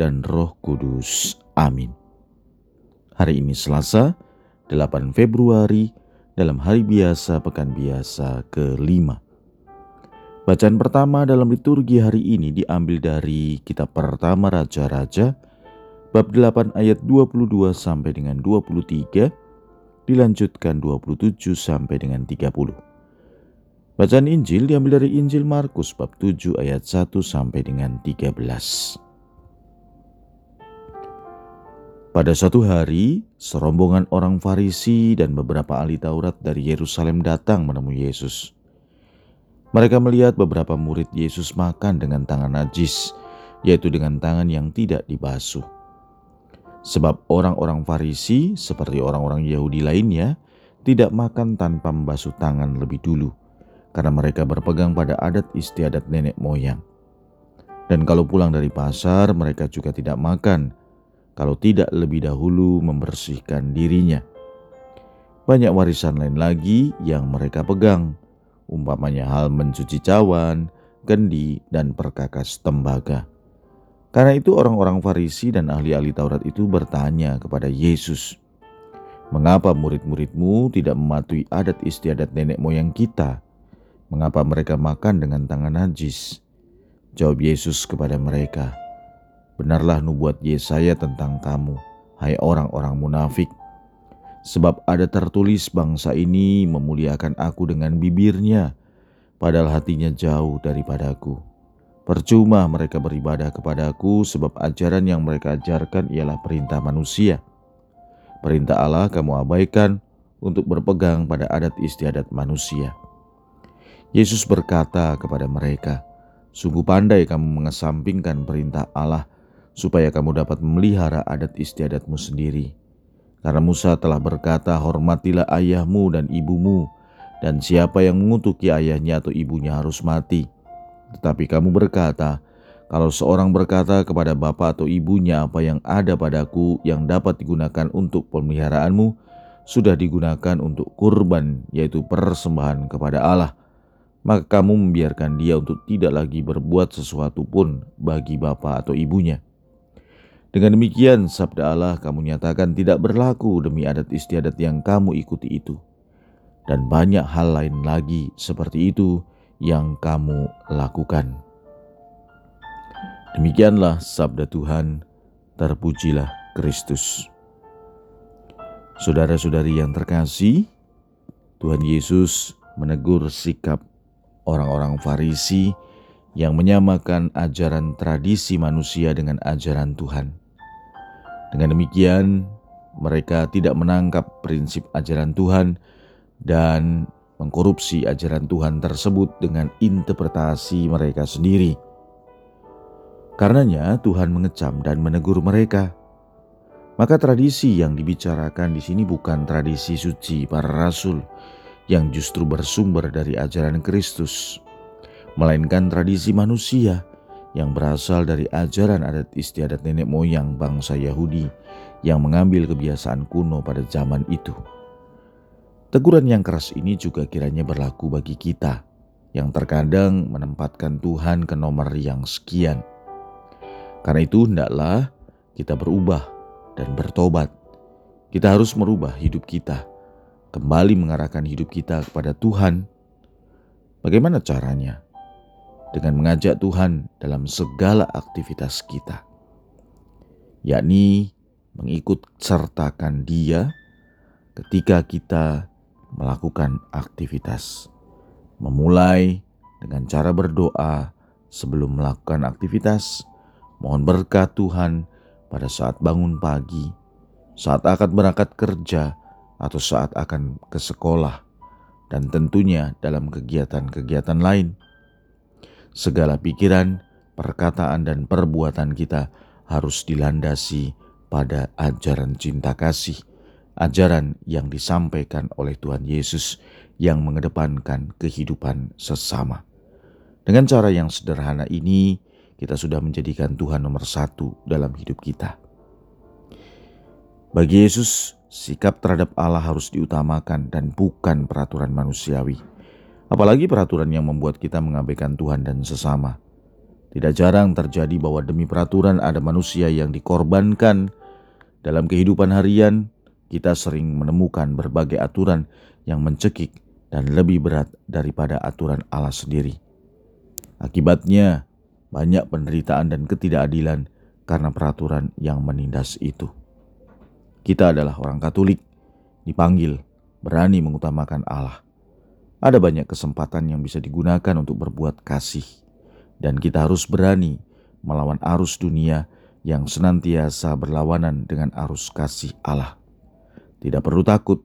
dan Roh Kudus. Amin. Hari ini Selasa, 8 Februari, dalam hari biasa pekan biasa kelima. Bacaan pertama dalam liturgi hari ini diambil dari kitab pertama Raja-Raja, bab 8 ayat 22 sampai dengan 23, dilanjutkan 27 sampai dengan 30. Bacaan Injil diambil dari Injil Markus bab 7 ayat 1 sampai dengan 13. Pada suatu hari, serombongan orang Farisi dan beberapa ahli Taurat dari Yerusalem datang menemui Yesus. Mereka melihat beberapa murid Yesus makan dengan tangan najis, yaitu dengan tangan yang tidak dibasuh. Sebab orang-orang Farisi, seperti orang-orang Yahudi lainnya, tidak makan tanpa membasuh tangan lebih dulu, karena mereka berpegang pada adat istiadat nenek moyang. Dan kalau pulang dari pasar, mereka juga tidak makan kalau tidak lebih dahulu membersihkan dirinya. Banyak warisan lain lagi yang mereka pegang, umpamanya hal mencuci cawan, kendi, dan perkakas tembaga. Karena itu orang-orang Farisi dan ahli-ahli Taurat itu bertanya kepada Yesus, Mengapa murid-muridmu tidak mematuhi adat istiadat nenek moyang kita? Mengapa mereka makan dengan tangan najis? Jawab Yesus kepada mereka, Benarlah nubuat Yesaya tentang kamu, hai orang-orang munafik. Sebab ada tertulis bangsa ini memuliakan aku dengan bibirnya, padahal hatinya jauh daripadaku. Percuma mereka beribadah kepadaku sebab ajaran yang mereka ajarkan ialah perintah manusia. Perintah Allah kamu abaikan untuk berpegang pada adat istiadat manusia. Yesus berkata kepada mereka, Sungguh pandai kamu mengesampingkan perintah Allah supaya kamu dapat memelihara adat istiadatmu sendiri. Karena Musa telah berkata, hormatilah ayahmu dan ibumu, dan siapa yang mengutuki ayahnya atau ibunya harus mati. Tetapi kamu berkata, kalau seorang berkata kepada bapak atau ibunya apa yang ada padaku yang dapat digunakan untuk pemeliharaanmu, sudah digunakan untuk kurban, yaitu persembahan kepada Allah, maka kamu membiarkan dia untuk tidak lagi berbuat sesuatu pun bagi bapak atau ibunya. Dengan demikian, sabda Allah kamu nyatakan tidak berlaku demi adat istiadat yang kamu ikuti itu. Dan banyak hal lain lagi seperti itu yang kamu lakukan. Demikianlah sabda Tuhan, terpujilah Kristus. Saudara-saudari yang terkasih, Tuhan Yesus menegur sikap orang-orang Farisi yang menyamakan ajaran tradisi manusia dengan ajaran Tuhan. Dengan demikian, mereka tidak menangkap prinsip ajaran Tuhan dan mengkorupsi ajaran Tuhan tersebut dengan interpretasi mereka sendiri. Karenanya, Tuhan mengecam dan menegur mereka. Maka tradisi yang dibicarakan di sini bukan tradisi suci para rasul yang justru bersumber dari ajaran Kristus, melainkan tradisi manusia yang berasal dari ajaran adat istiadat nenek moyang bangsa Yahudi yang mengambil kebiasaan kuno pada zaman itu. Teguran yang keras ini juga kiranya berlaku bagi kita yang terkadang menempatkan Tuhan ke nomor yang sekian. Karena itu hendaklah kita berubah dan bertobat. Kita harus merubah hidup kita, kembali mengarahkan hidup kita kepada Tuhan. Bagaimana caranya? Dengan mengajak Tuhan dalam segala aktivitas kita, yakni mengikut sertakan Dia ketika kita melakukan aktivitas. Memulai dengan cara berdoa sebelum melakukan aktivitas, mohon berkat Tuhan pada saat bangun pagi, saat akan berangkat kerja, atau saat akan ke sekolah, dan tentunya dalam kegiatan-kegiatan lain segala pikiran, perkataan, dan perbuatan kita harus dilandasi pada ajaran cinta kasih, ajaran yang disampaikan oleh Tuhan Yesus yang mengedepankan kehidupan sesama. Dengan cara yang sederhana ini, kita sudah menjadikan Tuhan nomor satu dalam hidup kita. Bagi Yesus, sikap terhadap Allah harus diutamakan dan bukan peraturan manusiawi. Apalagi peraturan yang membuat kita mengabaikan Tuhan dan sesama. Tidak jarang terjadi bahwa demi peraturan ada manusia yang dikorbankan. Dalam kehidupan harian, kita sering menemukan berbagai aturan yang mencekik dan lebih berat daripada aturan Allah sendiri. Akibatnya, banyak penderitaan dan ketidakadilan karena peraturan yang menindas itu. Kita adalah orang Katolik, dipanggil berani mengutamakan Allah. Ada banyak kesempatan yang bisa digunakan untuk berbuat kasih, dan kita harus berani melawan arus dunia yang senantiasa berlawanan dengan arus kasih Allah. Tidak perlu takut,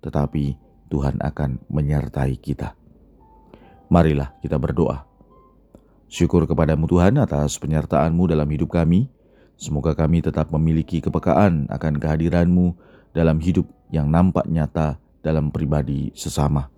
tetapi Tuhan akan menyertai kita. Marilah kita berdoa. Syukur kepadamu Tuhan atas penyertaanmu dalam hidup kami. Semoga kami tetap memiliki kepekaan akan kehadiranmu dalam hidup yang nampak nyata dalam pribadi sesama.